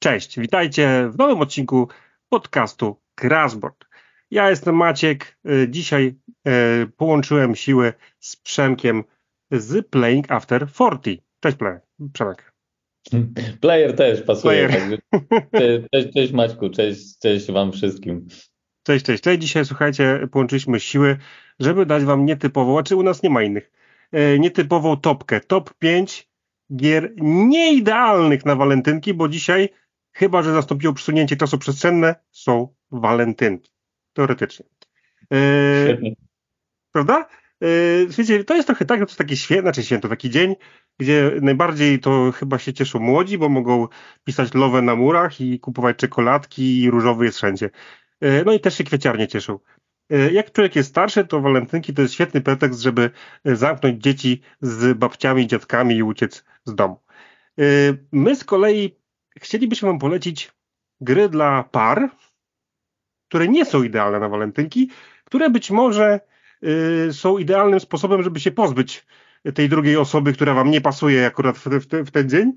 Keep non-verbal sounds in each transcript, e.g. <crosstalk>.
Cześć, witajcie w nowym odcinku podcastu Crashboard. Ja jestem Maciek. Y, dzisiaj y, połączyłem siły z Przemkiem z Playing After 40. Cześć Przemek. Player też pasuje. Player. Cześć, cześć Maćku, cześć, cześć wam wszystkim. Cześć, cześć, cześć. Dzisiaj słuchajcie, połączyliśmy siły, żeby dać wam nietypową, a czy u nas nie ma innych, y, nietypową topkę. Top 5 gier nieidealnych na walentynki, bo dzisiaj chyba że zastąpiło przesunięcie czasu przestrzenne, są walentynki. Teoretycznie. Yy, prawda? Yy, wiecie, to jest trochę tak, że to jest takie święto, znaczy święto, taki dzień, gdzie najbardziej to chyba się cieszą młodzi, bo mogą pisać love na murach i kupować czekoladki i różowy jest wszędzie. Yy, no i też się kwieciarnie cieszą. Jak człowiek jest starszy, to walentynki to jest świetny pretekst, żeby zamknąć dzieci z babciami, dziadkami i uciec z domu. My z kolei chcielibyśmy Wam polecić gry dla par, które nie są idealne na walentynki, które być może y, są idealnym sposobem, żeby się pozbyć tej drugiej osoby, która Wam nie pasuje akurat w, w, w ten dzień.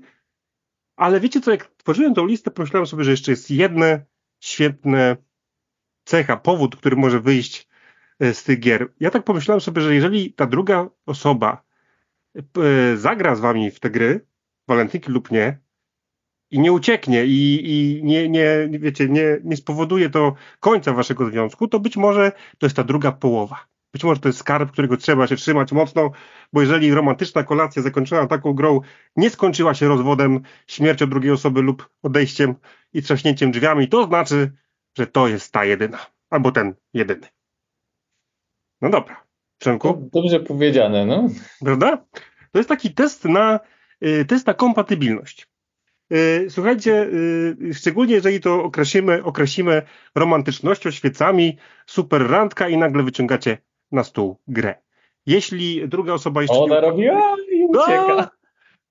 Ale wiecie co, jak tworzyłem tą listę, pomyślałem sobie, że jeszcze jest jedne świetne cecha, powód, który może wyjść y, z tych gier. Ja tak pomyślałem sobie, że jeżeli ta druga osoba y, zagra z Wami w te gry, walentynki lub nie, i nie ucieknie i, i nie, nie, wiecie, nie, nie spowoduje to końca waszego związku, to być może to jest ta druga połowa. Być może to jest skarb, którego trzeba się trzymać mocno, bo jeżeli romantyczna kolacja zakończona taką grą nie skończyła się rozwodem, śmiercią drugiej osoby lub odejściem i trzaśnięciem drzwiami, to znaczy, że to jest ta jedyna, albo ten jedyny. No dobra. Przemku? Dobrze powiedziane, no. Prawda? To jest taki test na, y, test na kompatybilność. Y, słuchajcie, y, szczególnie jeżeli to określimy, określimy romantycznością, świecami, super randka i nagle wyciągacie na stół grę. Jeśli druga osoba jeszcze... Ona nie... robi, a i ucieka. No,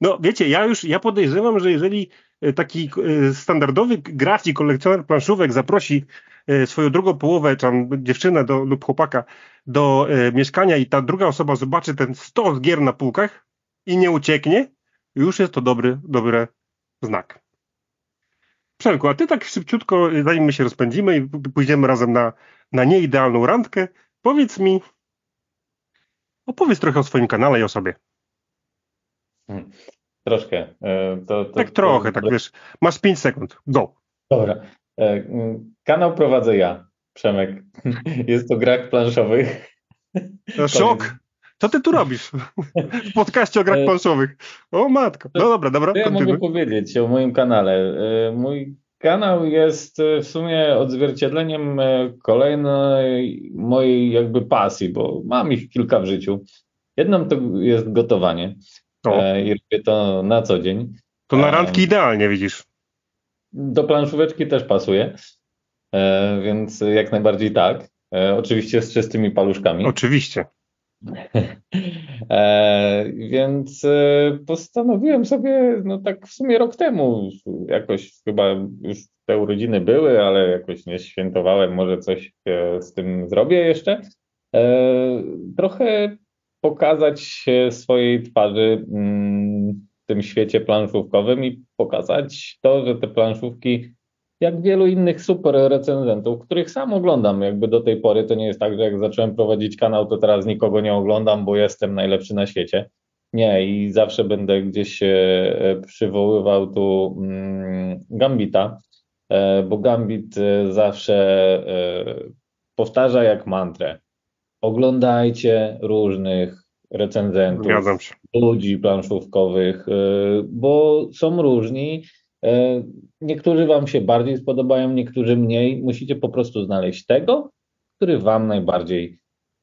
no wiecie, ja już ja podejrzewam, że jeżeli y, taki standardowy gracz i kolekcjoner planszówek zaprosi swoją drugą połowę, czy tam dziewczynę do, lub chłopaka do mieszkania i ta druga osoba zobaczy ten stos gier na półkach i nie ucieknie, już jest to dobry, dobre znak. Przemku, a ty tak szybciutko, zanim my się rozpędzimy i pójdziemy razem na, na nieidealną randkę, powiedz mi, opowiedz trochę o swoim kanale i o sobie. Hmm, troszkę. E, to, to, tak trochę, to... tak wiesz, masz 5 sekund, go. Dobra. E, kanał prowadzę ja, Przemek. <laughs> Jest to grach planszowych. Szok! Co ty tu robisz w podcaście o grach e, planszowych? O matko. No dobra, dobra. Ja mogę powiedzieć o moim kanale? E, mój kanał jest e, w sumie odzwierciedleniem kolejnej mojej jakby pasji, bo mam ich kilka w życiu. Jedną to jest gotowanie o. i robię to na co dzień. To na randki idealnie widzisz. Do planszóweczki też pasuje, więc jak najbardziej tak. Oczywiście z czystymi paluszkami. Oczywiście. <laughs> E, więc e, postanowiłem sobie, no tak w sumie rok temu, jakoś chyba już te urodziny były, ale jakoś nie świętowałem, może coś e, z tym zrobię jeszcze. Trochę pokazać swojej twarzy mm, w tym świecie planszówkowym i pokazać to, że te planszówki jak wielu innych super recenzentów, których sam oglądam. Jakby do tej pory to nie jest tak, że jak zacząłem prowadzić kanał, to teraz nikogo nie oglądam, bo jestem najlepszy na świecie. Nie, i zawsze będę gdzieś e, przywoływał tu mm, Gambita, e, bo Gambit e, zawsze powtarza jak mantrę. Oglądajcie różnych recenzentów, ludzi planszówkowych, bo są różni E, niektórzy Wam się bardziej spodobają, niektórzy mniej. Musicie po prostu znaleźć tego, który Wam najbardziej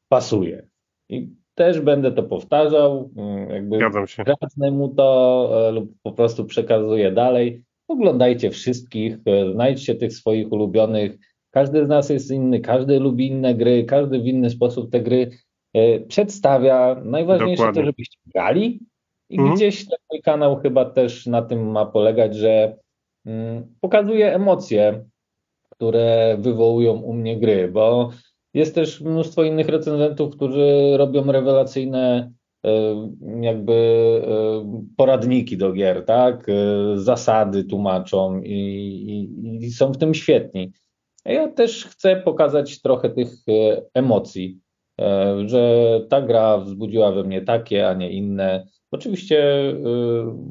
pasuje. I też będę to powtarzał, mm, jakby krasnę mu to e, lub po prostu przekazuję dalej. Oglądajcie wszystkich, e, znajdźcie tych swoich ulubionych. Każdy z nas jest inny, każdy lubi inne gry, każdy w inny sposób te gry przedstawia. Najważniejsze Dokładnie. to, żebyście grali, i mhm. gdzieś ten mój kanał chyba też na tym ma polegać, że mm, pokazuje emocje, które wywołują u mnie gry, bo jest też mnóstwo innych recenzentów, którzy robią rewelacyjne jakby poradniki do gier, tak? Zasady tłumaczą i, i, i są w tym świetni. Ja też chcę pokazać trochę tych emocji, że ta gra wzbudziła we mnie takie, a nie inne Oczywiście y,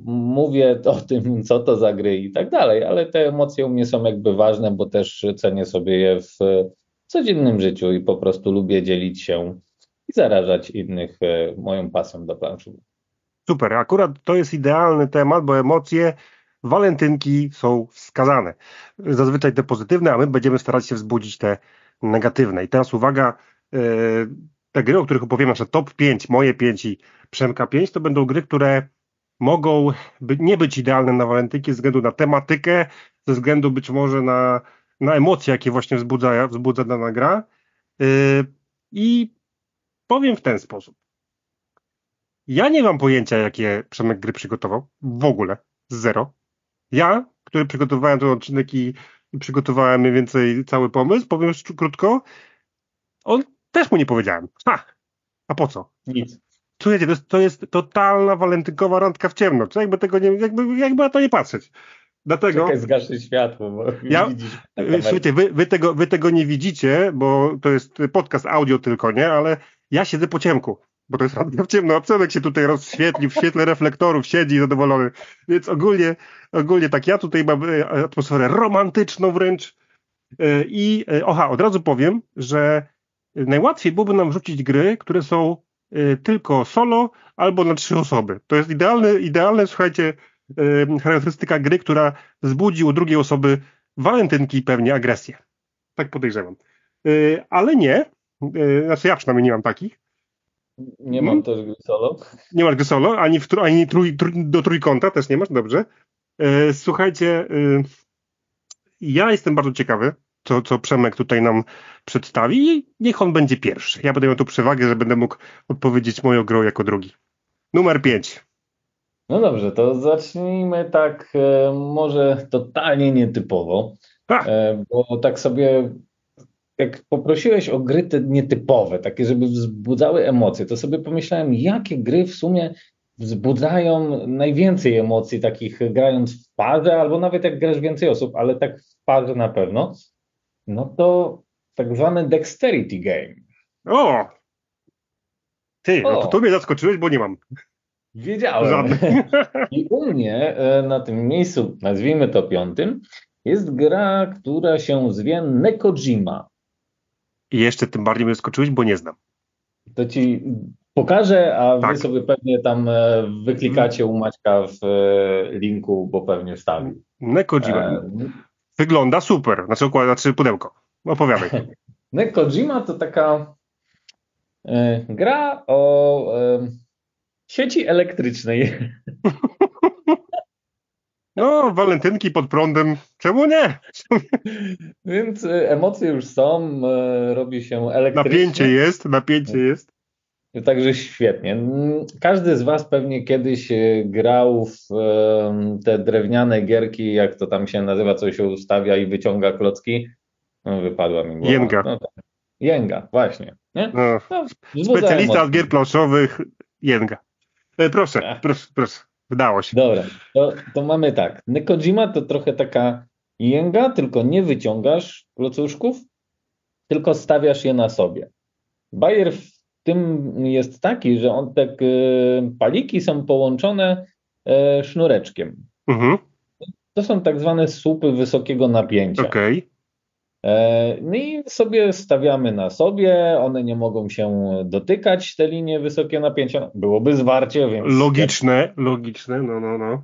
mówię o tym, co to za gry i tak dalej, ale te emocje u mnie są jakby ważne, bo też cenię sobie je w codziennym życiu i po prostu lubię dzielić się i zarażać innych y, moją pasją do planszówek. Super, akurat to jest idealny temat, bo emocje walentynki są wskazane. Zazwyczaj te pozytywne, a my będziemy starać się wzbudzić te negatywne. I teraz uwaga, y, te gry, o których opowiem, nasze top 5, moje 5 i Przemka 5, to będą gry, które mogą by, nie być idealne na walentynki ze względu na tematykę, ze względu być może na, na emocje, jakie właśnie wzbudza, wzbudza dana gra. Yy, I powiem w ten sposób. Ja nie mam pojęcia, jakie Przemek gry przygotował. W ogóle. Zero. Ja, który przygotowałem ten odcinek i przygotowałem mniej więcej cały pomysł, powiem krótko, on też mu nie powiedziałem. Ha! A po co? Nic. Słuchajcie, to jest, to jest totalna walentynkowa randka w ciemno. Czy jakby tego nie, jakby, jakby na to nie patrzeć. Dlatego. Czekaj, zgaszy światło, bo ja, widzisz. Słuchajcie, wy, wy, tego, wy tego nie widzicie, bo to jest podcast audio tylko, nie? Ale ja siedzę po ciemku, bo to jest randka w ciemno, a Przemek się tutaj rozświetli w świetle reflektorów, siedzi zadowolony. Więc ogólnie, ogólnie tak, ja tutaj mam e, atmosferę romantyczną wręcz. E, I e, oha, od razu powiem, że najłatwiej byłoby nam wrzucić gry, które są y, tylko solo albo na trzy osoby. To jest idealne, idealne słuchajcie, y, charakterystyka gry, która wzbudzi u drugiej osoby walentynki pewnie agresję. Tak podejrzewam. Y, ale nie, znaczy ja przynajmniej nie mam takich. Nie mam hmm? też gry solo. Nie masz gry solo, ani, w, ani trój, trój, do trójkąta też nie masz, dobrze. Słuchajcie, ja jestem bardzo ciekawy, co, co Przemek tutaj nam przedstawi i niech on będzie pierwszy. Ja będę miał tu przewagę, że będę mógł odpowiedzieć moją grą jako drugi. Numer 5. No dobrze, to zacznijmy tak e, może totalnie nietypowo, e, bo tak sobie jak poprosiłeś o gry te nietypowe, takie, żeby wzbudzały emocje, to sobie pomyślałem, jakie gry w sumie wzbudzają najwięcej emocji, takich grając w parze, albo nawet jak grasz więcej osób, ale tak w parze na pewno no to tak zwany dexterity game. O! Ty, o. no to mnie zaskoczyłeś, bo nie mam. Wiedziałem. <laughs> I u mnie e, na tym miejscu, nazwijmy to piątym, jest gra, która się zwie Nekojima. I jeszcze tym bardziej mnie zaskoczyłeś, bo nie znam. To ci pokażę, a tak. wy sobie pewnie tam e, wyklikacie u Maćka w e, linku, bo pewnie wstawi. Nekojima. Wygląda super. Znaczy, układ, znaczy pudełko. Opowiadaj. <laughs> Kojima to taka y, gra o y, sieci elektrycznej. <laughs> No, walentynki pod prądem, czemu nie? <laughs> Więc emocje już są, robi się elektrycznie. Napięcie jest, napięcie jest. Także świetnie. Każdy z Was pewnie kiedyś e, grał w te drewniane gierki, jak to tam się nazywa, co się ustawia i wyciąga klocki. No, wypadła mi głowa. Jęga. No, tak. Jęga, właśnie. Nie? No, no, specjalista od gier planszowych, Jęga. E, proszę, proszę, proszę. Wydało się. Dobra, to, to mamy tak. Nekojima to trochę taka jęga, tylko nie wyciągasz klocuszków, tylko stawiasz je na sobie. Bayer tym jest taki, że on tak paliki są połączone e, sznureczkiem. Mhm. To są tak zwane słupy wysokiego napięcia. Okay. E, no i sobie stawiamy na sobie, one nie mogą się dotykać, te linie wysokie napięcia. Byłoby zwarcie, więc. Logiczne, logiczne, no, no, no.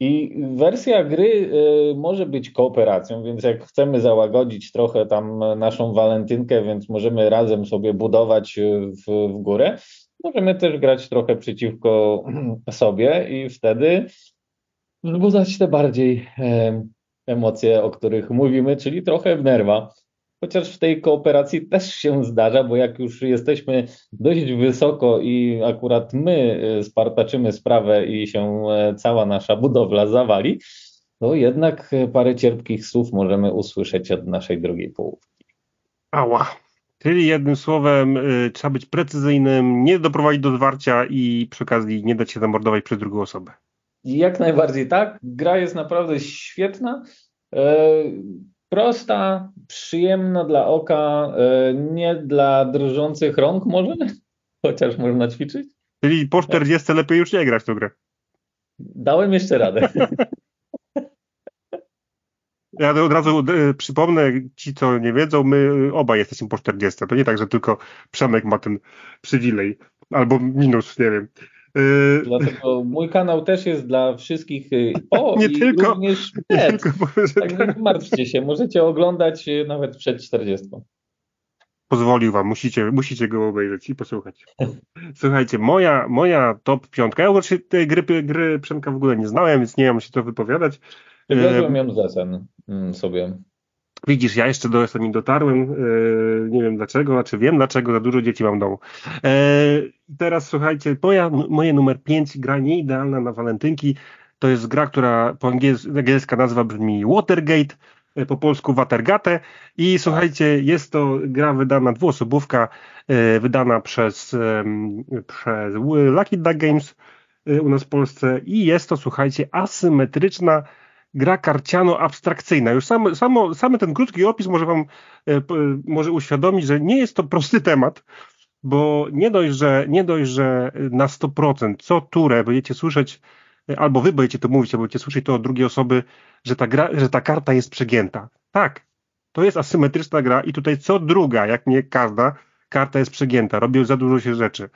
I wersja gry y, może być kooperacją, więc jak chcemy załagodzić trochę tam naszą walentynkę, więc możemy razem sobie budować y, w, w górę, możemy też grać trochę przeciwko <clears throat> sobie i wtedy wzbudzać te bardziej emocje, o których mówimy, czyli trochę w nerwa. Chociaż w tej kooperacji też się zdarza, bo jak już jesteśmy dość wysoko i akurat my e, spartaczymy sprawę i się e, cała nasza budowla zawali, to jednak parę cierpkich słów możemy usłyszeć od naszej drugiej połówki. Ała. Czyli jednym słowem y, trzeba być precyzyjnym, nie doprowadzić do zwarcia i przy okazji nie dać się zamordować przez drugą osobę. Jak najbardziej tak. Gra jest naprawdę świetna. E, prosta, przyjemna dla oka, e, nie dla drżących rąk może, chociaż można ćwiczyć. Czyli po 40 lepiej już nie grać w tę grę. Dałem jeszcze radę. <laughs> Ja od razu e, przypomnę, ci co nie wiedzą, my obaj jesteśmy po 40. To nie tak, że tylko Przemek ma ten przywilej. Albo minus, nie wiem. E, Dlatego mój kanał też jest dla wszystkich. E, <laughs> o, nie tylko, również <laughs> nie tylko powiem, tak, tak nie martwcie się, możecie oglądać nawet przed 40. Pozwolił wam, musicie, musicie go obejrzeć i posłuchać. <laughs> Słuchajcie, moja, moja top piątka. Ja już tej gry, gry Przemka w ogóle nie znałem, więc nie mam się to wypowiadać. Przywiozłem ją z SN mm, sobie. Widzisz, ja jeszcze do SN nie dotarłem, e, nie wiem dlaczego, znaczy wiem dlaczego, za dużo dzieci mam w domu. E, teraz słuchajcie, moja, moje numer 5, gra nieidealna na walentynki, to jest gra, która po angielsku, angielska nazwa brzmi Watergate, e, po polsku Watergate. I słuchajcie, jest to gra wydana, dwuosobówka, wydana przez, przez Lucky Duck Games u nas w Polsce. I jest to, słuchajcie, asymetryczna gra karciano-abstrakcyjna. Już sam, samo, samy ten krótki opis może wam e, może uświadomić, że nie jest to prosty temat, bo nie dość, że, nie dość, że na 100% co turę będziecie słyszeć, e, albo wy będziecie to mówić, albo będziecie słyszeć to od drugiej osoby, że ta, gra, że ta karta jest przegięta. Tak, to jest asymetryczna gra i tutaj co druga, jak nie każda, karta jest przegięta, robią za dużo się rzeczy.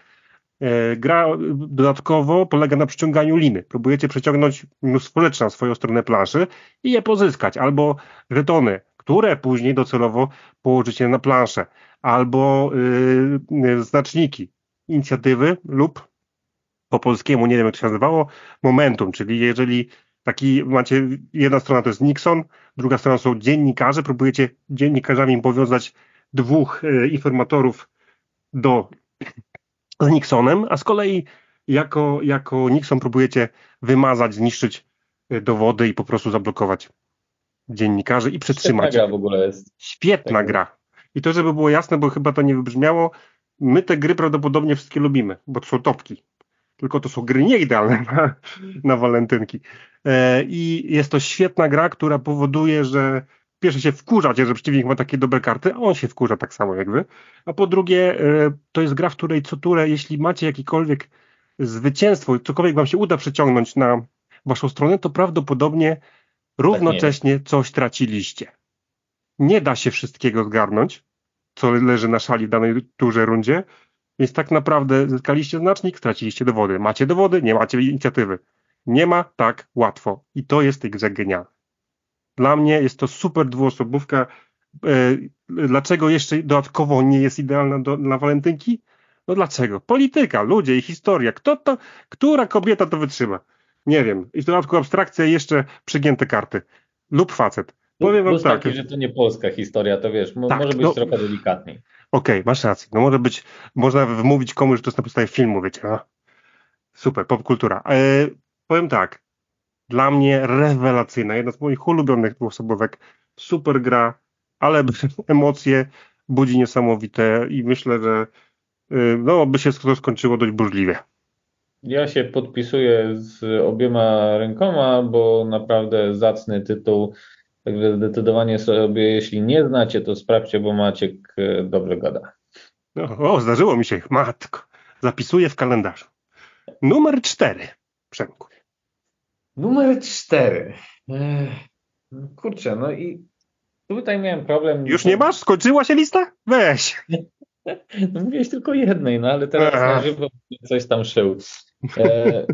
E, gra dodatkowo polega na przyciąganiu liny. Próbujecie przeciągnąć mnóstwo rzeczy na swoją stronę planszy i je pozyskać, albo żetony, które później docelowo położycie na planszę, albo yy, znaczniki inicjatywy lub po polskiemu, nie wiem jak to się nazywało, momentum, czyli jeżeli taki macie, jedna strona to jest Nixon, druga strona są dziennikarze, próbujecie dziennikarzami powiązać dwóch y, informatorów do z Nixonem, a z kolei jako, jako Nixon próbujecie wymazać, zniszczyć e, dowody i po prostu zablokować dziennikarzy i przetrzymać. Świetna gra w ogóle jest. Świetna tak. gra. I to, żeby było jasne, bo chyba to nie wybrzmiało, my te gry prawdopodobnie wszystkie lubimy, bo to są topki. Tylko to są gry nieidealne <laughs> na, na walentynki. E, I jest to świetna gra, która powoduje, że pierwsze się wkurzacie, że przeciwnik ma takie dobre karty, a on się wkurza tak samo jak wy. A po drugie, e, to jest gra, w której co turę, jeśli macie jakiekolwiek zwycięstwo, cokolwiek wam się uda przeciągnąć na waszą stronę, to prawdopodobnie równocześnie tak coś traciliście. Nie da się wszystkiego zgarnąć, co leży na szali w danej turze rundzie, więc tak naprawdę zyskaliście znacznik, straciliście dowody. Macie dowody, nie macie inicjatywy. Nie ma tak łatwo. I to jest tej grze genialne. Dla mnie jest to super dwuosobówka. E, dlaczego jeszcze dodatkowo nie jest idealna do, dla walentynki? No dlaczego? Polityka, ludzie i historia. Kto to, która kobieta to wytrzyma? Nie wiem. I w dodatku abstrakcja i jeszcze przygięte karty. Lub facet. Powiem wam tak. Taki, że to nie polska historia, to wiesz, tak, może być no, trochę delikatniej. Okej, okay, masz rację. No może być, można wmówić komuś, że to jest na podstawie filmu, wiecie. No. Super, popkultura. E, powiem tak dla mnie rewelacyjna, jedna z moich ulubionych dwuosobówek, super gra, ale <laughs> emocje budzi niesamowite i myślę, że y, no, by się to skończyło dość burzliwie. Ja się podpisuję z obiema rękoma, bo naprawdę zacny tytuł. Także zdecydowanie sobie, jeśli nie znacie, to sprawdźcie, bo Maciek y, dobrze gada. No, o, zdarzyło mi się, matko. Zapisuję w kalendarzu. Numer cztery, Przemku. Numer cztery. Kurczę, no i tutaj miałem problem. Już nie masz? Skończyła się lista? Weź. <laughs> No mówiłeś tylko jednej, no ale teraz Aha. na żywo coś tam szył. E,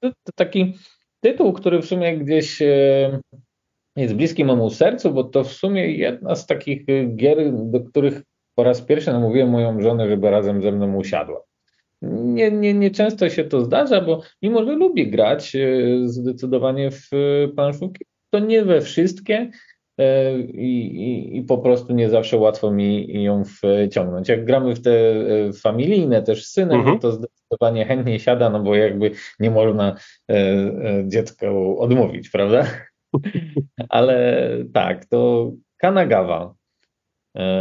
to, to, taki tytuł, który w sumie gdzieś e, jest bliski memu sercu, bo to w sumie jedna z takich gier, do których po raz pierwszy namówiłem moją żonę, żeby razem ze mną usiadła nie, nie, nie często się to zdarza, bo mimo, że lubię grać e, zdecydowanie w e, planszówki, to nie we wszystkie e, i, i, i, po prostu nie zawsze łatwo mi ją wciągnąć. Jak gramy w te familijne też z synem, mhm. to zdecydowanie chętnie siada, no bo jakby nie można dziecku odmówić, prawda? <laughs> Ale tak, to Kanagawa.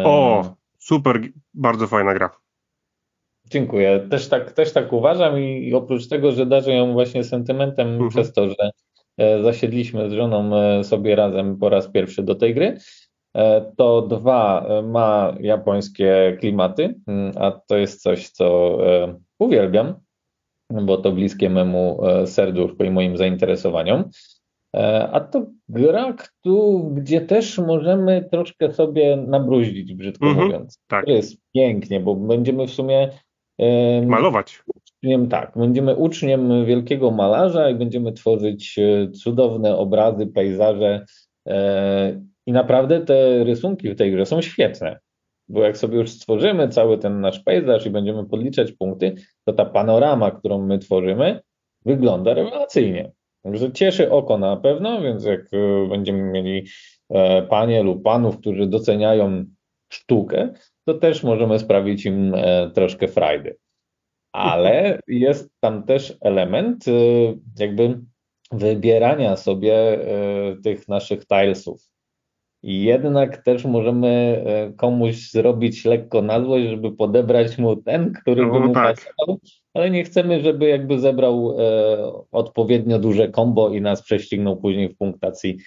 O, super, bardzo fajna gra. Dziękuję. Też tak, też tak uważam i oprócz tego, że darzę ją właśnie sentymentem mhm. przez to, że e, zasiedliśmy z żoną e, sobie razem po raz pierwszy do tej gry, e, to dwa ma japońskie klimaty, mm, a to jest coś, co uwielbiam, bo to bliskie memu serduszku i moim zainteresowaniom. A to gra, gdzie też możemy troszkę sobie nabruździć, brzydko mm -hmm, mówiąc. Tak. To jest pięknie, bo będziemy w sumie Malować. Uczniem, tak, będziemy uczniem wielkiego malarza i będziemy tworzyć e, cudowne obrazy, pejzaże. E, I naprawdę te rysunki w tej grze są świetne. Bo jak sobie już stworzymy cały ten nasz pejzaż i będziemy podliczać punkty, to ta panorama, którą my tworzymy, wygląda rewelacyjnie. Także cieszy oko na pewno, więc jak e, będziemy mieli panie lub panów, którzy doceniają sztukę, to też możemy sprawić im e, troszkę frajdy. Ale jest tam też element e, jakby wybierania sobie e, tych naszych tilesów. I jednak też możemy komuś zrobić lekko na złość, żeby podebrać mu ten, który no, by mu tak. pasował, ale nie chcemy, żeby jakby zebrał odpowiednio duże kombo i nas prześcignął później w punktacji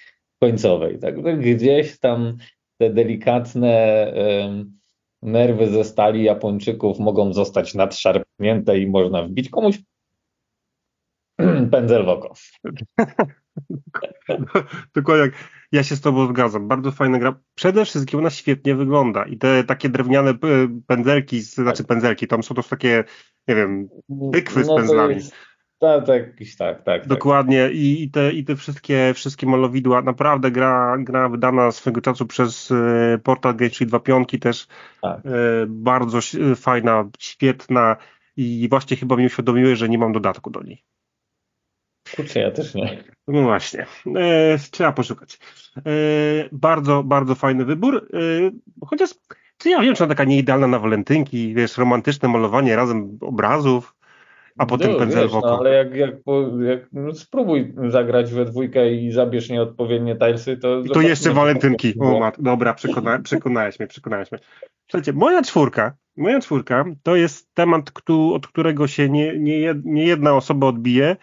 końcowej. Także gdzieś tam te delikatne nerwy ze stali Japończyków mogą zostać nadszarpnięte i można wbić komuś <clears throat> pędzel w oko. <laughs> Dokładnie. Ja się z Tobą zgadzam. Bardzo fajna gra. Przede wszystkim ona świetnie wygląda i te takie drewniane pędzelki, znaczy pędzelki, tam są to takie, nie wiem, pykwy z no pędzlami. Jest, tak, tak, tak, tak. Dokładnie tak. I, i, te, i te wszystkie, wszystkie malowidła, naprawdę gra, gra wydana swego czasu przez e, portal Game 2.5 też tak. e, bardzo fajna, świetna i właśnie chyba mi uświadomiłeś, że nie mam dodatku do niej. Kurczę, ja też nie. No właśnie, e, trzeba poszukać. E, bardzo, bardzo fajny wybór, e, chociaż czy ja wiem, czy ona taka nieidealna na walentynki, wiesz, romantyczne malowanie razem obrazów, a potem no, pędzel wiesz, no, ale jak, jak, jak no, spróbuj zagrać we dwójkę i zabierz nieodpowiednie tilesy, to... I to jeszcze walentynki. O, mat, dobra, przekona, przekonałeś mnie, przekonałeś mnie. Słuchajcie, moja czwórka, moja czwórka to jest temat, od którego się nie, nie, nie jedna osoba odbije,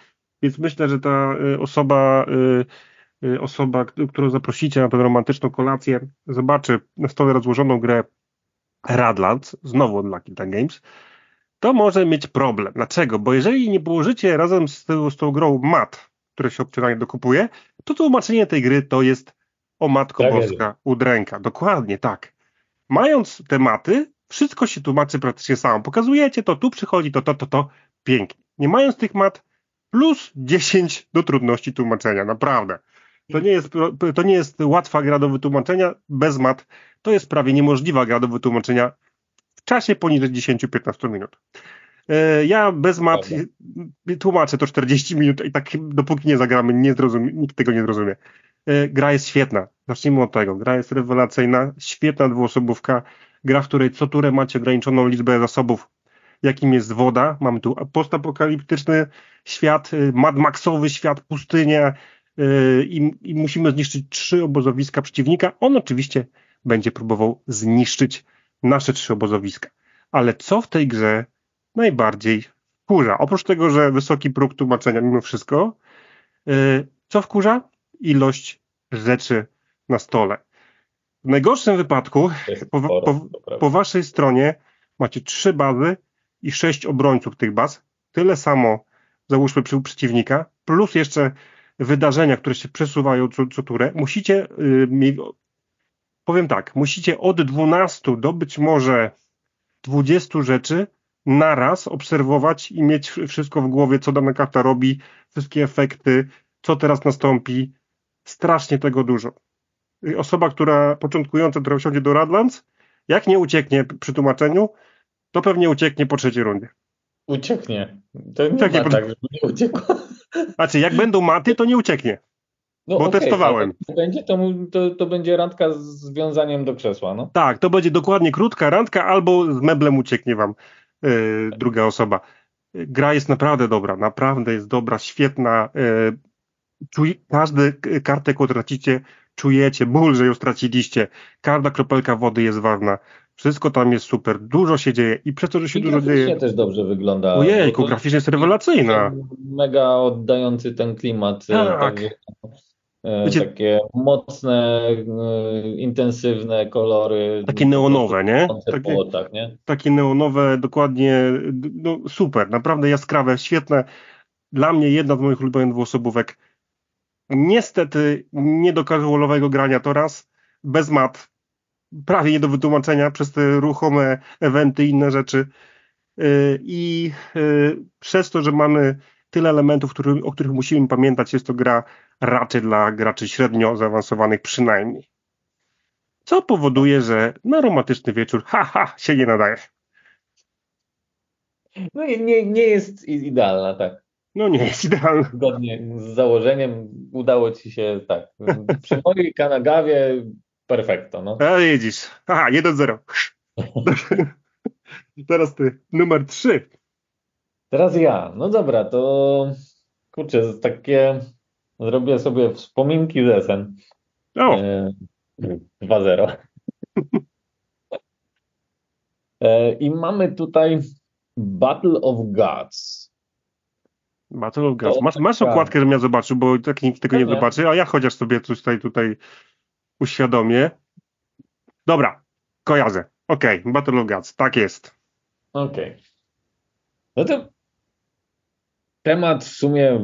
więc myślę, że ta y, osoba, y, y, osoba, którą zaprosicie na tę romantyczną kolację, zobaczy na stole rozłożoną grę Radlands, znowu od Lucky Games, to może mieć problem. Dlaczego? Bo jeżeli nie położycie razem z, tą, z tą grą mat, które się opcjonalnie dokupuje, to tłumaczenie tej gry to jest o Matko tak Boska udręka. Dokładnie tak. Mając te maty, wszystko się tłumaczy praktycznie samo. Pokazujecie to, tu przychodzi to, to, to, to. Pięknie. Nie mając tych mat, plus 10 do trudności tłumaczenia. Naprawdę. To nie jest, to nie jest łatwa gra do wytłumaczenia bez mat. To jest prawie niemożliwa gra do wytłumaczenia w czasie poniżej 10-15 minut. E, ja bez mat tłumaczę to 40 minut i tak dopóki nie zagramy, nie zrozumie, nikt tego nie zrozumie. E, gra jest świetna. Zacznijmy od tego. Gra jest rewelacyjna, świetna dwuosobówka. Gra, w której co turę macie ograniczoną liczbę zasobów, jakim jest woda. Mamy tu postapokaliptyczny świat, e, Mad Maxowy świat, pustynia i, i musimy zniszczyć trzy obozowiska przeciwnika. On oczywiście będzie próbował zniszczyć nasze trzy obozowiska. Ale co w tej grze najbardziej wkurza? Oprócz tego, że wysoki próg tłumaczenia mimo wszystko, yy, co wkurza? Ilość rzeczy na stole. W najgorszym wypadku po, po, po, waszej stronie macie trzy bazy i sześć obrońców tych baz. Tyle samo załóżmy przy przeciwnika, plus jeszcze wydarzenia, które się przesuwają co, co turę. Musicie yy, powiem tak, musicie od 12 do być może 20 rzeczy naraz obserwować i mieć wszystko w głowie, co dana karta robi, wszystkie efekty, co teraz nastąpi. Strasznie tego dużo. Osoba, która początkująca, która wsiądzie do Radlands, jak nie ucieknie przy tłumaczeniu, to pewnie ucieknie po trzeciej rundzie. Ucieknie. To nie ucieknie tak, żeby nie uciekło. Znaczy, jak będą maty, to nie ucieknie. No, bo okay, testowałem. To będzie, to, to, to, będzie randka z wiązaniem do krzesła, no? Tak, to będzie dokładnie krótka randka, albo z meblem ucieknie wam yy, druga osoba. Gra jest naprawdę dobra, naprawdę jest dobra, świetna. Yy, czuj, każdy kartę, którą tracicie, czujecie ból, że ją straciliście. Każda kropelka wody jest ważna. Wszystko tam jest super, dużo się dzieje i przez to, że się I dużo dzieje. też dobrze wygląda. Ojejku, graficznie jest rewelacyjna. Mega oddający ten klimat. Tak. Takie, Wiecie, takie mocne, e, intensywne kolory. Takie neonowe, nie? Takie, tak, nie? takie neonowe, dokładnie, no super, naprawdę jaskrawe, świetne. Dla mnie jedna z moich ulubionych dwuosobówek. Niestety nie do casualowego grania to raz, bez map, prawie nie do wytłumaczenia przez te ruchome eventy i inne rzeczy. Y, I y, przez to, że mamy tyle elementów, który, o których musimy pamiętać, jest to gra raczej dla graczy średnio zaawansowanych przynajmniej. Co powoduje, że na romantyczny wieczór, haha, się nie nadaje. No i nie, nie jest idealna, tak. No nie jest idealna. Zgodnie z założeniem udało ci się tak. Przy mojej Kanagawie perfekto. No. A widzisz. Aha, 1-0. <laughs> Teraz ty, numer 3. Teraz ja. No dobra, to kurczę, takie zrobię sobie wspominki z SN. O. 2-0. E, I mamy tutaj Battle of Gods. Battle of Gods. Masz, masz okładkę, żebym ja zobaczył, bo tak nikt tego nie zobaczy, a ja chociaż sobie coś tutaj, tutaj uświadomię. Dobra, kojarzę. Okej, okay. Battle of Gods, tak jest. Okej. Okay. No to temat w sumie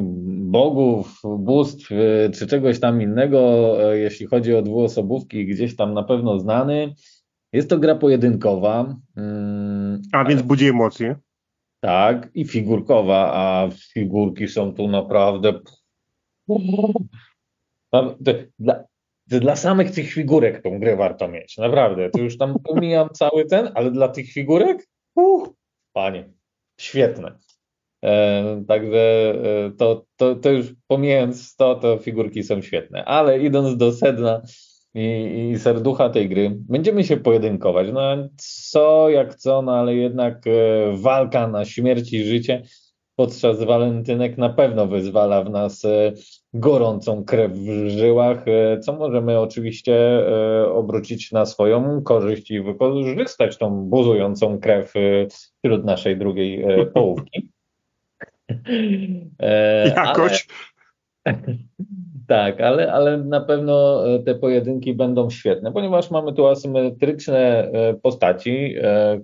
bogów, bóstw y, czy czegoś tam innego, y, jeśli chodzi o dwuosobówki, gdzieś tam na pewno znany. Jest to gra pojedynkowa. Mm, a więc budzi emocje. Tak, i figurkowa, a figurki są tu naprawdę. Dla, dla samych tych figurek tą grę warto mieć, naprawdę. To już tam pomijam cały ten, ale dla tych figurek, uh, panie, świetne. E, także e, to, to, to już pomijając to, to figurki są świetne. Ale idąc do sedna i, i serducha tej gry, będziemy się pojedynkować. No co jak co, no ale jednak e, walka na śmierć i życie podczas walentynek na pewno wyzwala w nas gorącą krew w żyłach, co możemy oczywiście obrócić na swoją korzyść i wykorzystać tą buzującą krew wśród naszej drugiej połówki. Jakoś. Ale, <laughs> tak, ale, ale na pewno te pojedynki będą świetne, ponieważ mamy tu asymetryczne postaci.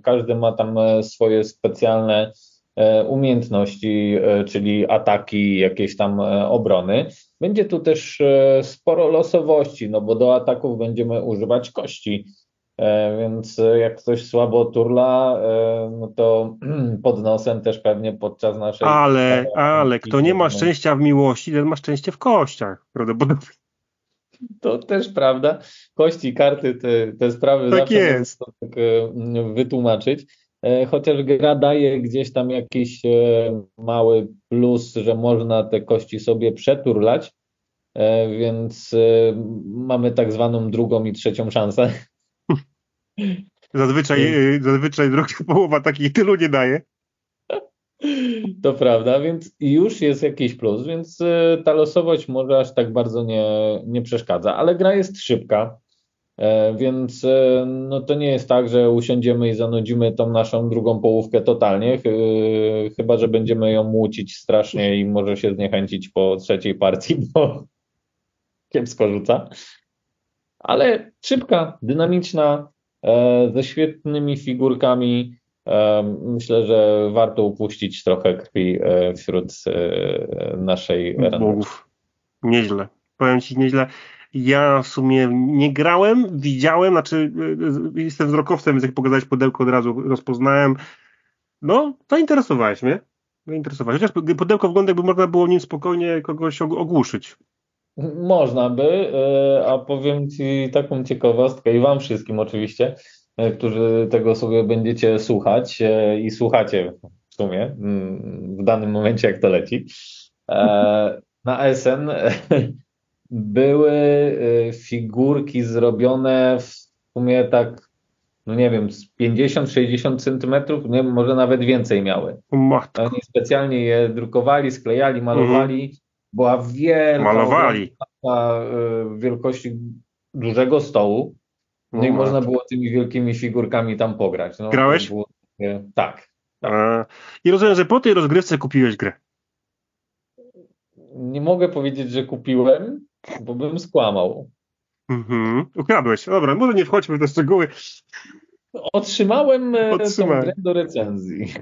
Każdy ma tam swoje specjalne E, umiejętności, e, czyli ataki, jakieś tam e, obrony. Będzie tu też sporo losowości, no bo do ataków będziemy używać kości. Więc jak ktoś słabo turla, no to <clears throat> pod nosem też pewnie podczas naszej. Ale, ale kto nie ma szczęścia w miłości, ten ma szczęście w kościach, prawdopodobnie. To też prawda. Kości, karty, te, te sprawy tak zawsze jest. tak wytłumaczyć. E, chociaż gra daje gdzieś tam jakiś e, mały plus, że można te kości sobie przeturlać, e, więc mamy tak zwaną drugą i trzecią szansę. Zazwyczaj, zazwyczaj druga <laughs> połowa takich tylu nie daje. To prawda, więc już jest jakiś plus, więc ta losowość może aż tak bardzo nie, nie przeszkadza, ale gra jest szybka. E, więc e, no to nie jest tak, że usiądziemy i zanudzimy tą naszą drugą połówkę totalnie, chyba że będziemy ją młócić strasznie i może się zniechęcić po trzeciej partii, <laughs> bo kiepsko rzuca. Ale szybka, dynamiczna, ze świetnymi figurkami. Myślę, że warto upuścić trochę krwi wśród naszej Bogów. Nieźle. Powiem Ci nieźle. Ja w sumie nie grałem, widziałem, znaczy jestem wzrokowcem, więc jak pokazałeś pudełko od razu rozpoznałem. No, zainteresowałeś mnie. Zainteresowałeś. Chociaż pudełko wygląda jakby można było nim spokojnie kogoś ogłuszyć. Można by, y, a powiem Ci taką ciekawostkę i Wam wszystkim oczywiście, którzy tego sobie będziecie słuchać i słuchacie w sumie mm, w danym momencie, jak to leci. E, na SN <laughs> były figurki zrobione w sumie tak, no nie wiem, z 50-60 centymetrów, nie wiem, może nawet więcej miały. Matko. Oni specjalnie je drukowali, sklejali, malowali. Mhm. Była wielka malowali. Y, wielkości dużego stołu. No i można było tymi wielkimi figurkami tam pograć. No, Grałeś? Było, tak. A, I rozumiem, że po tej rozgrywce kupiłeś grę. Nie mogę powiedzieć, że kupiłem, bo bym skłamał. Mhm. Ukradłeś. Dobra, może nie wchodźmy w te szczegóły. Otrzymałem e, Otrzymałem. tą grę do recenzji.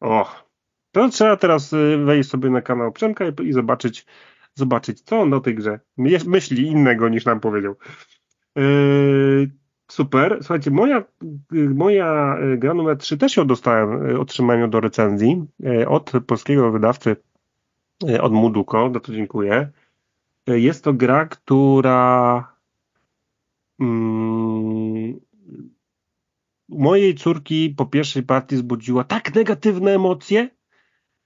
O, to trzeba teraz y, wejść sobie na kanał Przemka i, zobaczyć, zobaczyć, co on o tej grze my- myśli innego niż nam powiedział. Yy, super. Słuchajcie, moja, y, moja y, gra numer 3 też ją dostałem, otrzymałem do recenzji od polskiego wydawcy, od Muduko, za to dziękuję. Jest to gra, która mm, mojej córki po pierwszej partii zbudziła tak negatywne emocje,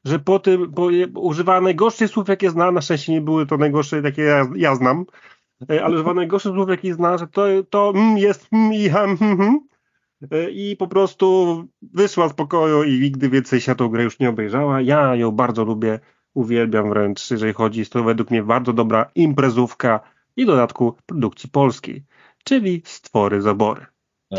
że po tym po, używała najgorszych słów, jakie zna. Na szczęście nie były to najgorsze, jakie ja, ja znam, e, ale używała najgorszych słów, jakie zna, że to, to mm, jest mm, i ham, hmm, hmm. E, I po prostu wyszła z pokoju i nigdy więcej się tą grę już nie obejrzała. Ja ją bardzo lubię, uwielbiam wręcz, jeżeli chodzi. Jest to według mnie bardzo dobra imprezówka i w dodatku produkcji polskiej, czyli Stwory Zabory. A,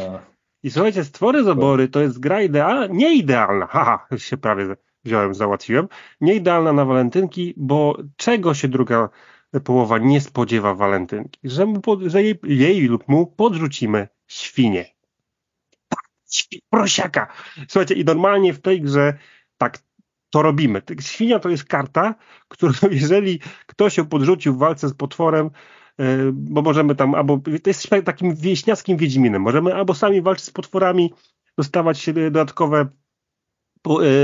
I słuchajcie, Stwory Zabory to jest gra idealna, nie idealna, <laughs> haha, już się prawie wziąłem, załatwiłem, nie idealna na walentynki, bo czego się druga połowa nie spodziewa walentynki? Że, mu pod, że jej, jej lub mu podrzucimy świnie. Tak, prosiaka. Słuchajcie, i normalnie w tej grze tak to robimy. Świnia to jest karta, którą <laughs> jeżeli ktoś ją podrzucił w walce z potworem, e, bo możemy tam, albo to jest takim wieśniackim wiedźminem, możemy albo sami walczyć z potworami, dostawać e, dodatkowe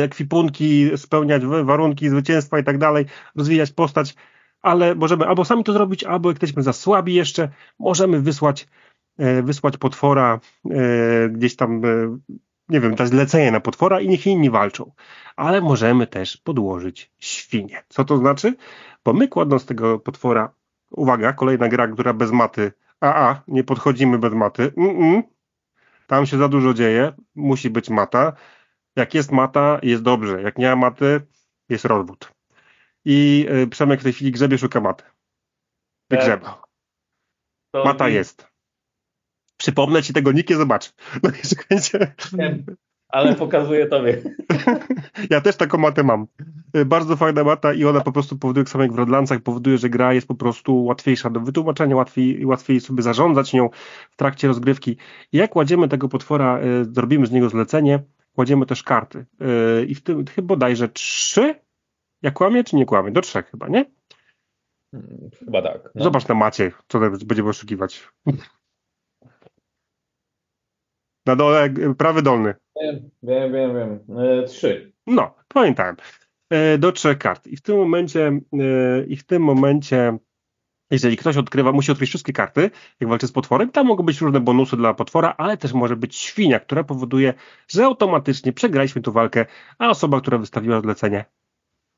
ekwipunki, spełniać wa- warunki zwycięstwa i tak dalej, rozwijać postać, ale możemy albo sami to zrobić, albo jak jesteśmy za słabi jeszcze, możemy wysłać, e, wysłać potwora e, gdzieś tam, e, nie wiem, dać zlecenie na potwora i niech inni walczą. Ale możemy też podłożyć świnie. Co to znaczy? Bo my kładąc tego potwora, uwaga, kolejna gra, która bez maty, a a, nie podchodzimy bez maty, Mm-mm. tam się za dużo dzieje, musi być mata. Jak jest mata, jest dobrze. Jak nie ma maty, jest rozwód. I y, Przemek w tej chwili grzebie szuka maty. Wygrzeba. to Mata jest. Przypomnę ci, tego nikt nie zobaczy. <laughs> No i słuchajcie, Ale pokazuję tobie. <laughs> ja też taką matę mam. Y, Bardzo fajna mata i ona po prostu powoduje, tak samo jak w Redlancach, powoduje, że gra jest po prostu łatwiejsza do wytłumaczenia, łatwiej, łatwiej sobie zarządzać nią w trakcie rozgrywki. I jak kładziemy tego potwora, y, zrobimy z niego zlecenie, kładziemy też karty. Y, I w tym chyba bodajże trzy? Ja kłamię czy nie kłamię? Do trzech chyba, nie? Chyba tak. No. Zobacz na macie, co będziemy oszukiwać. Na dole, prawy dolny. Wiem, wiem, wiem. wiem. E, trzy. No, pamiętałem. E, Do trzech kart. I w tym momencie, e, i w tym momencie, jeżeli ktoś odkrywa, musi odkryć wszystkie karty, jak walczy z potworem. Tam mogą być różne bonusy dla potwora, ale też może być świnia, która powoduje, że automatycznie przegraliśmy tu walkę, a osoba, która wystawiła zlecenie,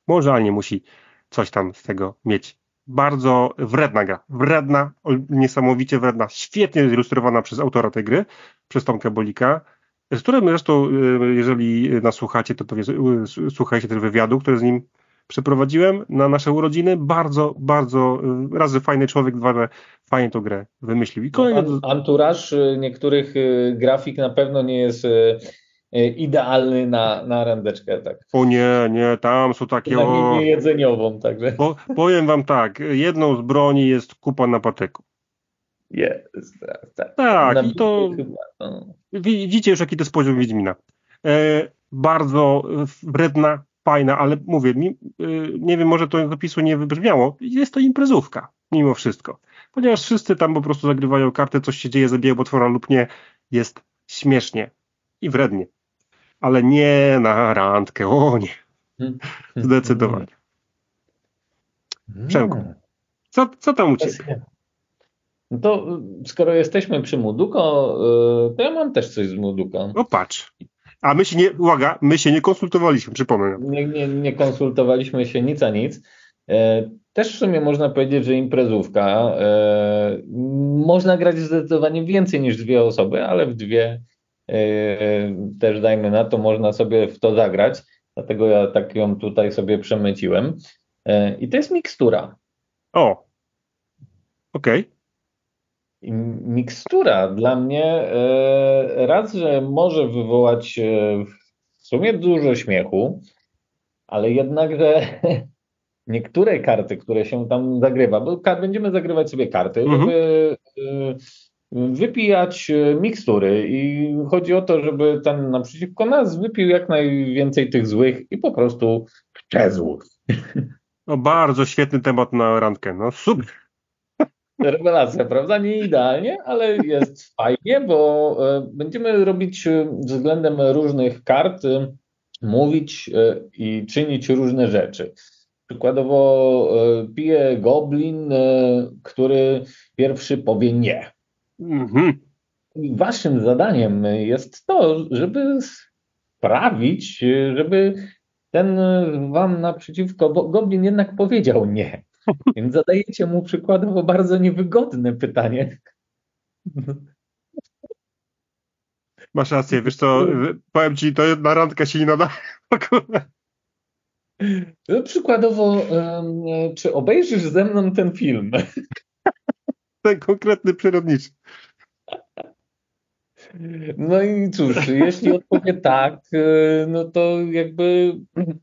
może, ale nie musi coś tam z tego mieć. Bardzo wredna gra. Wredna, niesamowicie wredna, świetnie zilustrowana przez autora tej gry, przez Tomka Bolika z którym zresztą, y, jeżeli nas słuchacie, to, to y, słuchajcie też wywiadu, który z nim przeprowadziłem na nasze urodziny. Bardzo, bardzo, y, raz, że fajny człowiek, dwa, że fajnie tą grę wymyślił. I kolejny, An- Anturaż y, niektórych y, grafik na pewno nie jest idealny na, na randeczkę. Tak. o nie, nie, tam są takie, o, nie jedzeniową, także bo, powiem wam tak, jedną z broni jest kupa na patyku. jest. Tak, tak. Tak, Na i to chyba, no. widzicie już jaki to jest poziom Wiedźmina. E, bardzo wredna, fajna, ale mówię, mi, y, nie wiem, może to z opisu nie wybrzmiało, jest to imprezówka, mimo wszystko. Ponieważ wszyscy tam po prostu zagrywają kartę, coś się dzieje, zabijają potwora lub nie, jest śmiesznie i wrednie. Ale nie na randkę, o nie, zdecydowanie. Przemku. Mm. Co, co tam u Ciebie? No to y, skoro jesteśmy przy Muduko, y, to ja mam też coś z Muduko. O patrz. A my się nie, uwaga, my się nie konsultowaliśmy, przypomnę. Nie, nie, nie konsultowaliśmy się nic a nic. E, Też w sumie można powiedzieć, że imprezówka. E, Można grać zdecydowanie więcej niż dwie osoby, ale w dwie e, też dajmy na to, można sobie w to zagrać. Dlatego ja tak ją tutaj sobie przemyciłem. I to jest mikstura. O, okej. Mikstura dla mnie e, raz, że może wywołać e, w sumie dużo śmiechu, ale jednakże <laughs> niektóre karty, które się tam zagrywa, bo będziemy zagrywać sobie karty, mhm. żeby e, wypijać mikstury i chodzi o to, żeby ten naprzeciwko nas wypił jak najwięcej tych złych i po prostu szczezł. <laughs> No bardzo świetny temat na randkę, no super. Rewelacja, prawda? Nie idealnie, ale jest <laughs> fajnie, bo e, będziemy robić e, względem różnych kart, e, mówić i czynić różne rzeczy. Przykładowo pije goblin, który pierwszy powie nie. Mhm. Waszym zadaniem jest to, żeby sprawić, żeby ten wam naprzeciwko goblin jednak powiedział nie. <laughs> Więc zadajecie mu przykładowo bardzo niewygodne pytanie. Masz rację, wiesz co, powiem ci, to na randkę się nie nada. <laughs> No, przykładowo, czy obejrzysz ze mną ten film? <laughs> Ten konkretny przyrodniczy. No i cóż, jeśli odpowie tak, y, no to jakby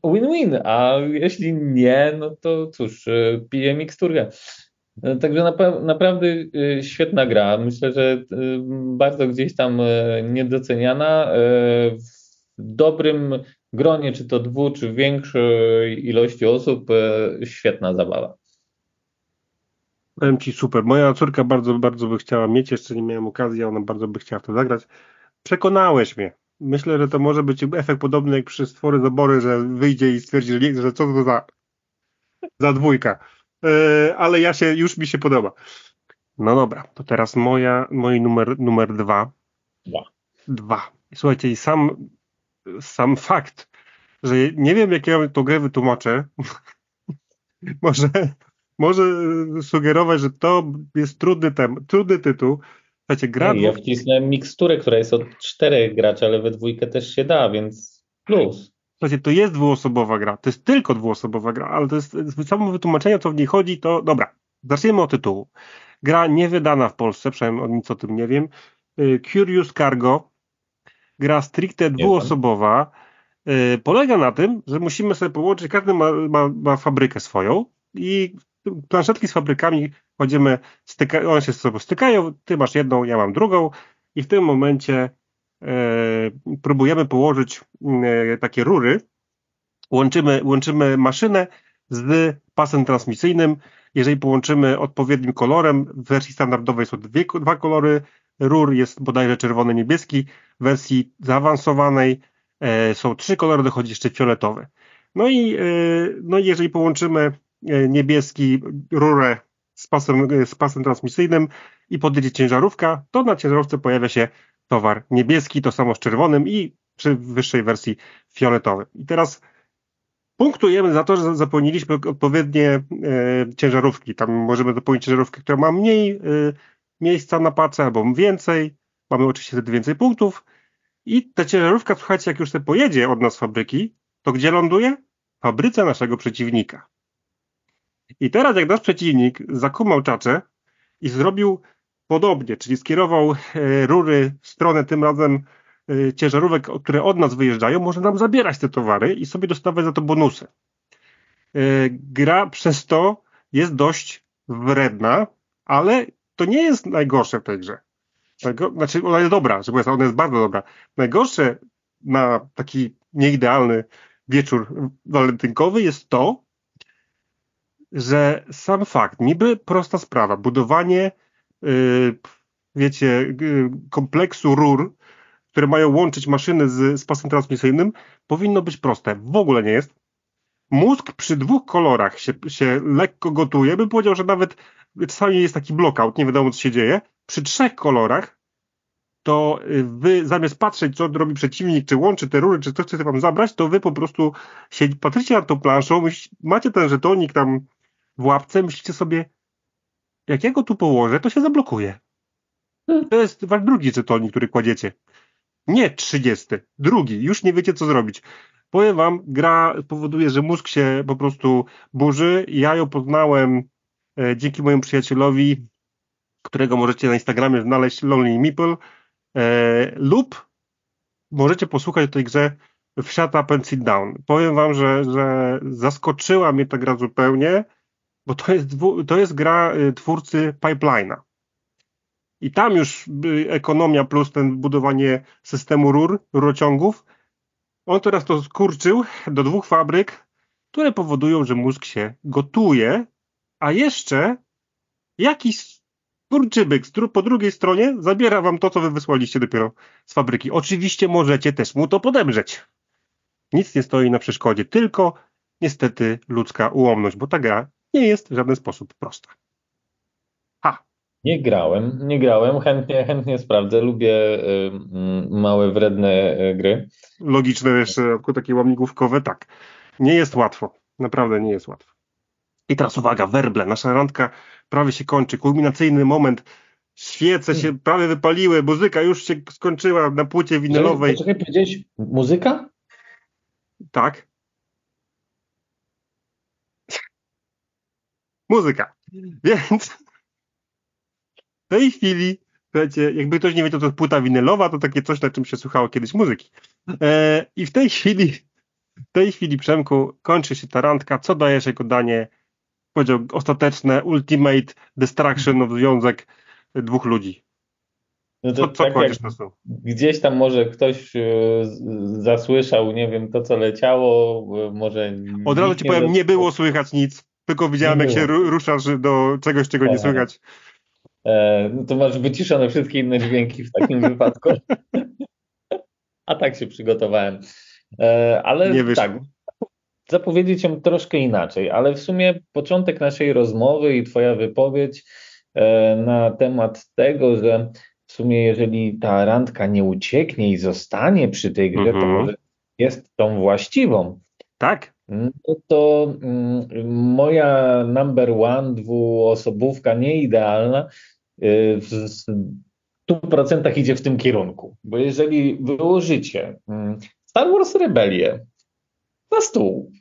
win-win, a jeśli nie, no to cóż, y, pije miksturę. No, także naprawdę y, świetna gra. Myślę, że bardzo gdzieś tam niedoceniana. W dobrym gronie, czy to dwu, czy większej ilości osób, świetna zabawa. Powiem Ci super. Moja córka bardzo, bardzo by chciała mieć, jeszcze nie miałem okazji, ona bardzo by chciała w to zagrać. Przekonałeś mnie. Myślę, że to może być efekt podobny jak przy stwory zabory, że wyjdzie i stwierdzi, że, nie, że co to za, za dwójka. Yy, ale ja się, już mi się podoba. No dobra, to teraz moja, mój numer, numer dwa. Dwa. Dwa. Słuchajcie, i sam, sam fakt, że nie wiem, jak ja to grę wytłumaczę, <laughs> może może sugerować, że to jest trudny, tem, trudny tytuł. Słuchajcie, gra... Ja wcisnąłem miksturę, która jest od czterech graczy, ale we dwójkę też się da, więc plus. Słuchajcie, to jest dwuosobowa gra, to jest tylko dwuosobowa gra, ale to jest samo wytłumaczenie, co w niej chodzi, to dobra, zacznijmy od tytułu. Gra niewydana w Polsce, przynajmniej o nic o tym nie wiem. Y, Curious Cargo, gra stricte dwuosobowa, y, polega na tym, że musimy sobie połączyć, każdy ma, ma, ma fabrykę swoją i planszetki z fabrykami chodzimy, styka, one się z sobą stykają, ty masz jedną, ja mam drugą i w tym momencie e, próbujemy położyć e, takie rury, łączymy, łączymy maszynę z pasem transmisyjnym. Jeżeli połączymy odpowiednim kolorem, w wersji standardowej są dwie, dwa kolory rur, jest bodajże czerwony, niebieski, w wersji zaawansowanej e, są trzy kolory, dochodzi jeszcze fioletowy. No i, e, no jeżeli połączymy niebieski rurę z pasem, e, z pasem transmisyjnym i podjedzie ciężarówka, to na ciężarówce pojawia się towar niebieski, to samo z czerwonym i przy wyższej wersji fioletowym. I teraz punktujemy za to, że zapełniliśmy odpowiednie e, ciężarówki. Tam możemy zapełnić ciężarówkę, która ma mniej e, miejsca na pace albo więcej. Mamy oczywiście wtedy więcej punktów. I ta ciężarówka, słuchajcie, jak już sobie pojedzie od nas fabryki, to gdzie ląduje? Fabryce naszego przeciwnika. I teraz jak nasz przeciwnik zakumał czacze i zrobił podobnie, czyli skierował e, rury w stronę tym razem e, ciężarówek, które od nas wyjeżdżają, może nam zabierać te towary i sobie dostawać za to bonusy. E, gra przez to jest dość wredna, ale to nie jest najgorsze w tej grze. Znaczy, ona jest dobra, żeby ona jest bardzo dobra. Najgorsze na taki nieidealny wieczór walentynkowy jest to, że sam fakt, niby prosta sprawa, budowanie, yy, wiecie, yy, kompleksu rur, które mają łączyć maszyny z, z pasem transmisyjnym, powinno być proste. W ogóle nie jest. Mózg przy dwóch kolorach się, się lekko gotuje. Bym powiedział, że nawet czasami jest taki blockout, nie wiadomo co się dzieje. Przy trzech kolorach to y, wy zamiast patrzeć, co robi przeciwnik, czy łączy te rury, czy coś chce wam zabrać, to wy po prostu się, patrzycie na tą planszą, macie ten żetonik tam w łapce, myślicie sobie, jak ja go tu położę, to się zablokuje. To jest wasz drugi żetonik, który kładziecie. Nie trzydziesty, drugi. Już nie wiecie, co zrobić. Powiem wam, gra powoduje, że mózg się po prostu burzy. Ja ją poznałem e, dzięki mojemu przyjacielowi którego możecie na Instagramie znaleźć Lonely Meeple e, lub możecie posłuchać tej grze w Shut Up and Sit Down. Powiem wam, że, że zaskoczyła mnie ta gra zupełnie, bo to jest, to jest gra y, twórcy Pipeline'a. I tam już y, ekonomia plus ten budowanie systemu rur, rurociągów, on teraz to skurczył do dwóch fabryk, które powodują, że mózg się gotuje, a jeszcze jakiś kurczybyk po drugiej stronie zabiera wam to, co wy wysłaliście dopiero z fabryki. Oczywiście możecie też mu to podemrzeć. Nic nie stoi na przeszkodzie, tylko niestety ludzka ułomność, bo ta gra nie jest w żaden sposób prosta. Ha. Nie grałem, nie grałem, chętnie, chętnie sprawdzę, lubię y, małe, wredne y, gry. Logiczne jeszcze, takie łamigłówkowe, tak. Nie jest łatwo, naprawdę nie jest łatwo. I teraz uwaga, werble, nasza randka prawie się kończy, kulminacyjny moment, świece się prawie wypaliły, muzyka już się skończyła na płycie winylowej. Poczekaj, powiedziałeś muzyka? Tak. Muzyka. Więc w tej chwili, słuchajcie, jakby ktoś nie wiedział, to jest płyta winylowa, to takie coś, na czym się słuchało kiedyś muzyki. E, I w tej chwili, w tej chwili, Przemku, kończy się ta randka. Co dajesz jako danie, powiedział, ostateczne, ultimate destruction of związek dwóch ludzi? No to co, tak? Gdzieś tam może ktoś e, zasłyszał, nie wiem, to co leciało, e, może... Od razu ci powiem, nie było słychać nic, tylko widziałem jak się ruszasz do czegoś, czego nie tak. słychać. E, no to masz wyciszone wszystkie inne dźwięki w takim <laughs> wypadku. A tak się przygotowałem. E, ale nie tak, zapowiedzieć ją troszkę inaczej, ale w sumie początek naszej rozmowy i twoja wypowiedź e, na temat tego, że w sumie jeżeli ta randka nie ucieknie i zostanie przy tej grze, to mhm. może jest tą właściwą. Tak. No to mm, moja number one dwuosobówka nieidealna y, w 100% idzie w tym kierunku. Bo jeżeli wyłożycie mm, Star Wars Rebelię na stół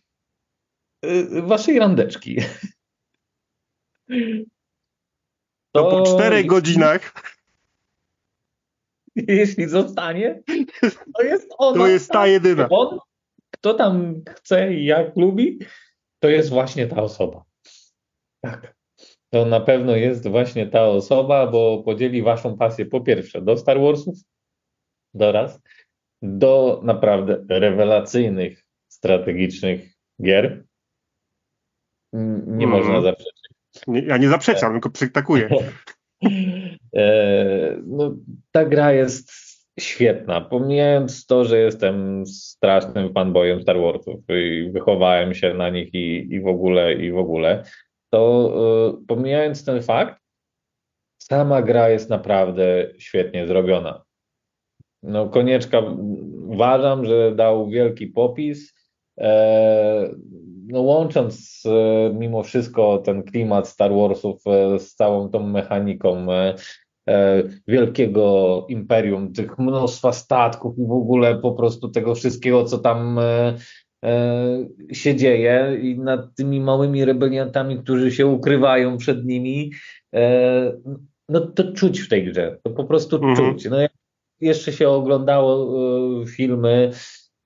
y, waszej randeczki, to, <laughs> to po czterech godzinach jeśli zostanie, to jest ona. To jest ta jedyna. On, kto tam chce i jak lubi, to jest właśnie ta osoba. Tak. To na pewno jest właśnie ta osoba, bo podzieli waszą pasję po pierwsze do Star Warsów, do raz, do naprawdę rewelacyjnych, strategicznych gier. Nie mm. można zaprzeczyć. Ja nie zaprzeczam, tylko przytakuję. <laughs> E, no, ta gra jest świetna. Pomijając to, że jestem strasznym fanboyem Star Warsów i wychowałem się na nich i, i w ogóle, i w ogóle, to y, pomijając ten fakt, sama gra jest naprawdę świetnie zrobiona. No, Konieczka uważam, że dał wielki popis. E, no, łącząc e, mimo wszystko ten klimat Star Warsów e, z całą tą mechaniką e, wielkiego imperium, tych mnóstwa statków i w ogóle po prostu tego wszystkiego, co tam e, e, się dzieje i nad tymi małymi rebeliantami, którzy się ukrywają przed nimi, no to czuć w tej grze, to po prostu mhm. czuć. No jak jeszcze się oglądało filmy,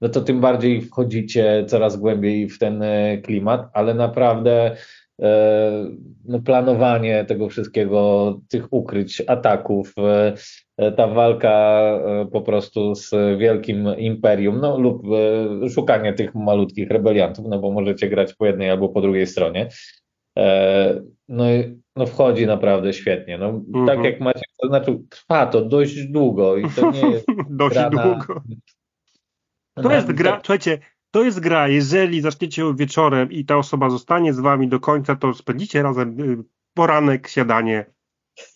no to tym bardziej wchodzicie coraz głębiej w ten klimat, ale naprawdę E, no, planowanie tego wszystkiego, tych ukryć, ataków, e, ta walka e, po prostu z wielkim imperium, no lub szukanie tych malutkich rebeliantów, no bo możecie grać po jednej albo po drugiej stronie. No, no wchodzi naprawdę świetnie. No. Tak mhm. jak macie to znaczy trwa to dość długo i to nie jest <laughs> dość długo. To jest gra, słuchajcie, to jest gra, jeżeli zaczniecie wieczorem i ta osoba zostanie z wami do końca, to spędzicie razem y, poranek, siadanie.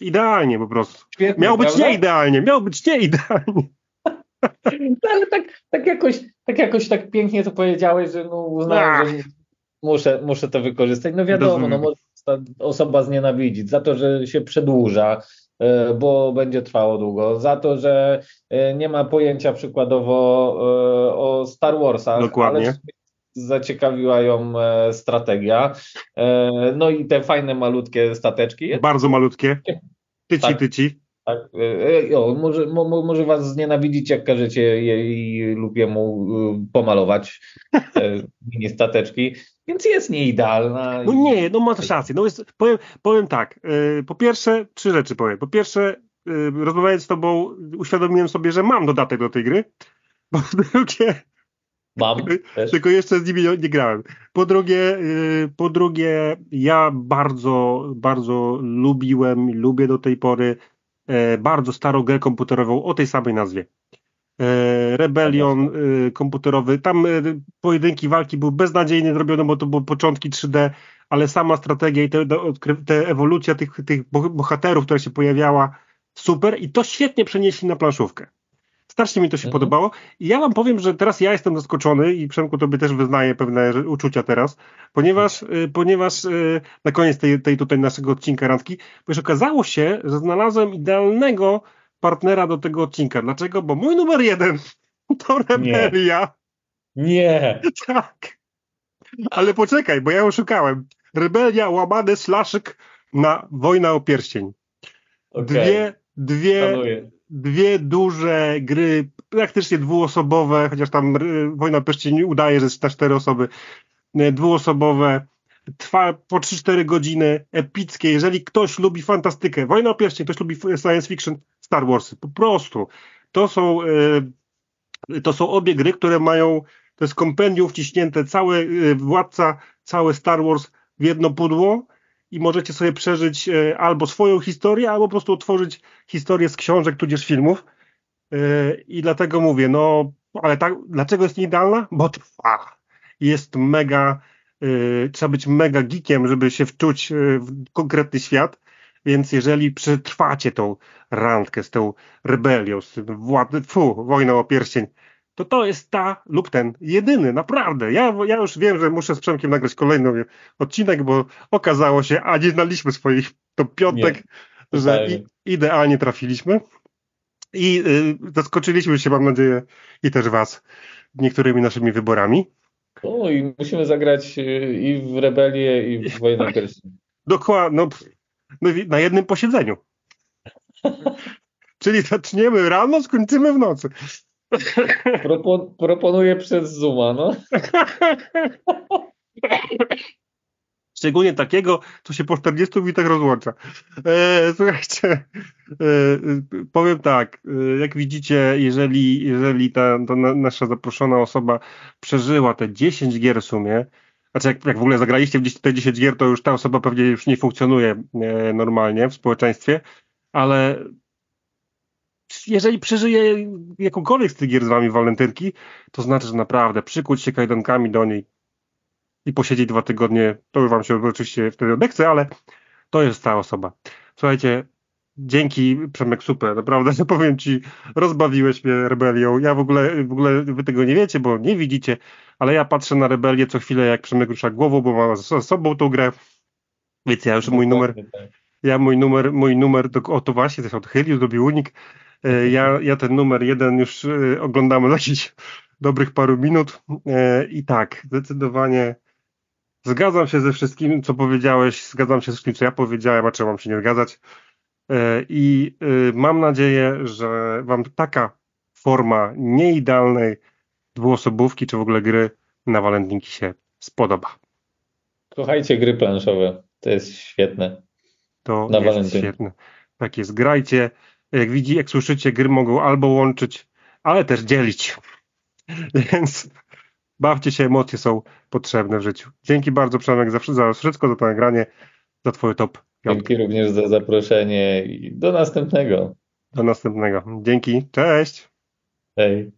Idealnie po prostu. Świetnie, miał być prawda? nie idealnie, miał być nie idealnie. <laughs> No, ale tak, tak, jakoś, tak jakoś tak pięknie to powiedziałeś, że no uznałem, że muszę, muszę to wykorzystać. No wiadomo, no może ta osoba znienawidzić za to, że się przedłuża, bo będzie trwało długo, za to, że e, nie ma pojęcia przykładowo e, o Star Warsach, Dokładnie. zaciekawiła ją strategia. No i te fajne malutkie stateczki. Bardzo malutkie. Tyci, Tak. tyci. Tak, e, e, o, może, mo, mo- może was znienawidzić, jak każecie jej lub jemu y, pomalować e, <laughs> mini stateczki, więc jest nieidealna. No nie, no masz rację. No jest, powiem, powiem tak. po pierwsze, trzy rzeczy powiem. Po pierwsze, rozmawiając z tobą, uświadomiłem sobie, że mam dodatek do tej gry. <laughs> Po drugie, Mam też. tylko jeszcze z nimi nie, nie grałem. Po drugie, y, po drugie, ja bardzo, bardzo lubiłem, i lubię do tej pory bardzo starą grę komputerową o tej samej nazwie. E, Rebelion y, komputerowy. Tam pojedynki, walki były beznadziejnie zrobione, bo to były początki 3D, ale sama strategia i te, te ewolucja tych, tych boh- bohaterów, która się pojawiała, super i to świetnie przenieśli na planszówkę. Strasznie mi to się Mhm. podobało. I ja wam powiem, że teraz ja jestem zaskoczony i Przemku tobie też wyznaję pewne uczucia teraz, ponieważ, y, ponieważ y, na koniec tej, tej tutaj naszego odcinka randki, ponieważ okazało się, że znalazłem idealnego partnera do tego odcinka. Dlaczego? Bo mój numer jeden <laughs> to Rebelia. Nie. <laughs> Tak. Ale poczekaj, bo ja ją szukałem. Rebelia, łamany slaszyk na Wojna o Pierścień. Okej, Dwie, dwie, szanuję. Dwie duże gry, praktycznie dwuosobowe, chociaż tam y, Wojna o Pierścień udaje, że jest na cztery osoby, y, dwuosobowe, trwa po 3-4 godziny, epickie. Jeżeli ktoś lubi fantastykę, Wojna o Pierścień, ktoś lubi science fiction, Star Warsy, po prostu. To są, y, to są obie gry, które mają, to jest kompendium wciśnięte, cały Władca, cały Star Wars w jedno pudło i możecie sobie przeżyć e, albo swoją historię, albo po prostu otworzyć historię z książek, tudzież filmów. E, I dlatego mówię, no, ale tak, dlaczego jest nieidealna? Bo trwa. Jest mega, e, trzeba być mega geekiem, żeby się wczuć w konkretny świat. Więc jeżeli przetrwacie tą randkę z tą rebelią, z tym wład... Fu, wojną o pierścień, to to jest ta lub ten jedyny, naprawdę. Ja, ja już wiem, że muszę z Przemkiem nagrać kolejny odcinek, bo okazało się, a nie znaliśmy swoich to piątek, Nie, że i, idealnie trafiliśmy i y, zaskoczyliśmy się, mam nadzieję, i też was niektórymi naszymi wyborami. O, i musimy zagrać y, i w Rebelię, i w <laughs> Wojnę Pierścieni. Dokładnie, no, no, na jednym posiedzeniu. <laughs> Czyli zaczniemy rano, skończymy w nocy. Propo, proponuję przez Zooma, no. Szczególnie takiego, co się po 40 minutach rozłącza. E, słuchajcie, e, powiem tak, e, jak widzicie, jeżeli, jeżeli ta, ta na, nasza zaproszona osoba przeżyła te 10 gier w sumie, znaczy jak, jak w ogóle zagraliście w 10 te 10 gier, to już ta osoba pewnie już nie funkcjonuje e, normalnie w społeczeństwie, ale jeżeli przeżyje jakąkolwiek z tych gier z wami walentynki, to znaczy, że naprawdę przykuć się kajdankami do niej i posiedzieć dwa tygodnie, to już wam się oczywiście wtedy odechce, ale to jest ta osoba. Słuchajcie, dzięki Przemek Super, naprawdę że powiem ci, rozbawiłeś mnie rebelią. Ja w ogóle, w ogóle wy tego nie wiecie, bo nie widzicie, ale ja patrzę na rebelię co chwilę, jak Przemek rusza głową, bo ma ze sobą tą grę. Więc ja już mój numer, tak. ja mój numer, mój numer, do, o to właśnie, też odchylił, zrobił unik. E, Ja, ja ten numer jeden już e, za jakichś <laughs> dobrych paru minut E, i tak, zdecydowanie zgadzam się ze wszystkim, co powiedziałeś, zgadzam się ze wszystkim, co ja powiedziałem, a czemu mam się nie zgadzać i mam nadzieję, że wam taka forma nieidealnej dwuosobówki, czy w ogóle gry na walentynki się spodoba. Kochajcie gry planszowe. To jest świetne. To Na jest walentynki. świetne. Tak jest, grajcie. Jak widzi, jak słyszycie, gry mogą albo łączyć, ale też dzielić. <laughs> Więc bawcie się, emocje są potrzebne w życiu. Dzięki bardzo Przemek za, za wszystko, za to nagranie, za twoje top. Dzięki również za zaproszenie i do następnego. Do następnego. Dzięki, cześć! Hej.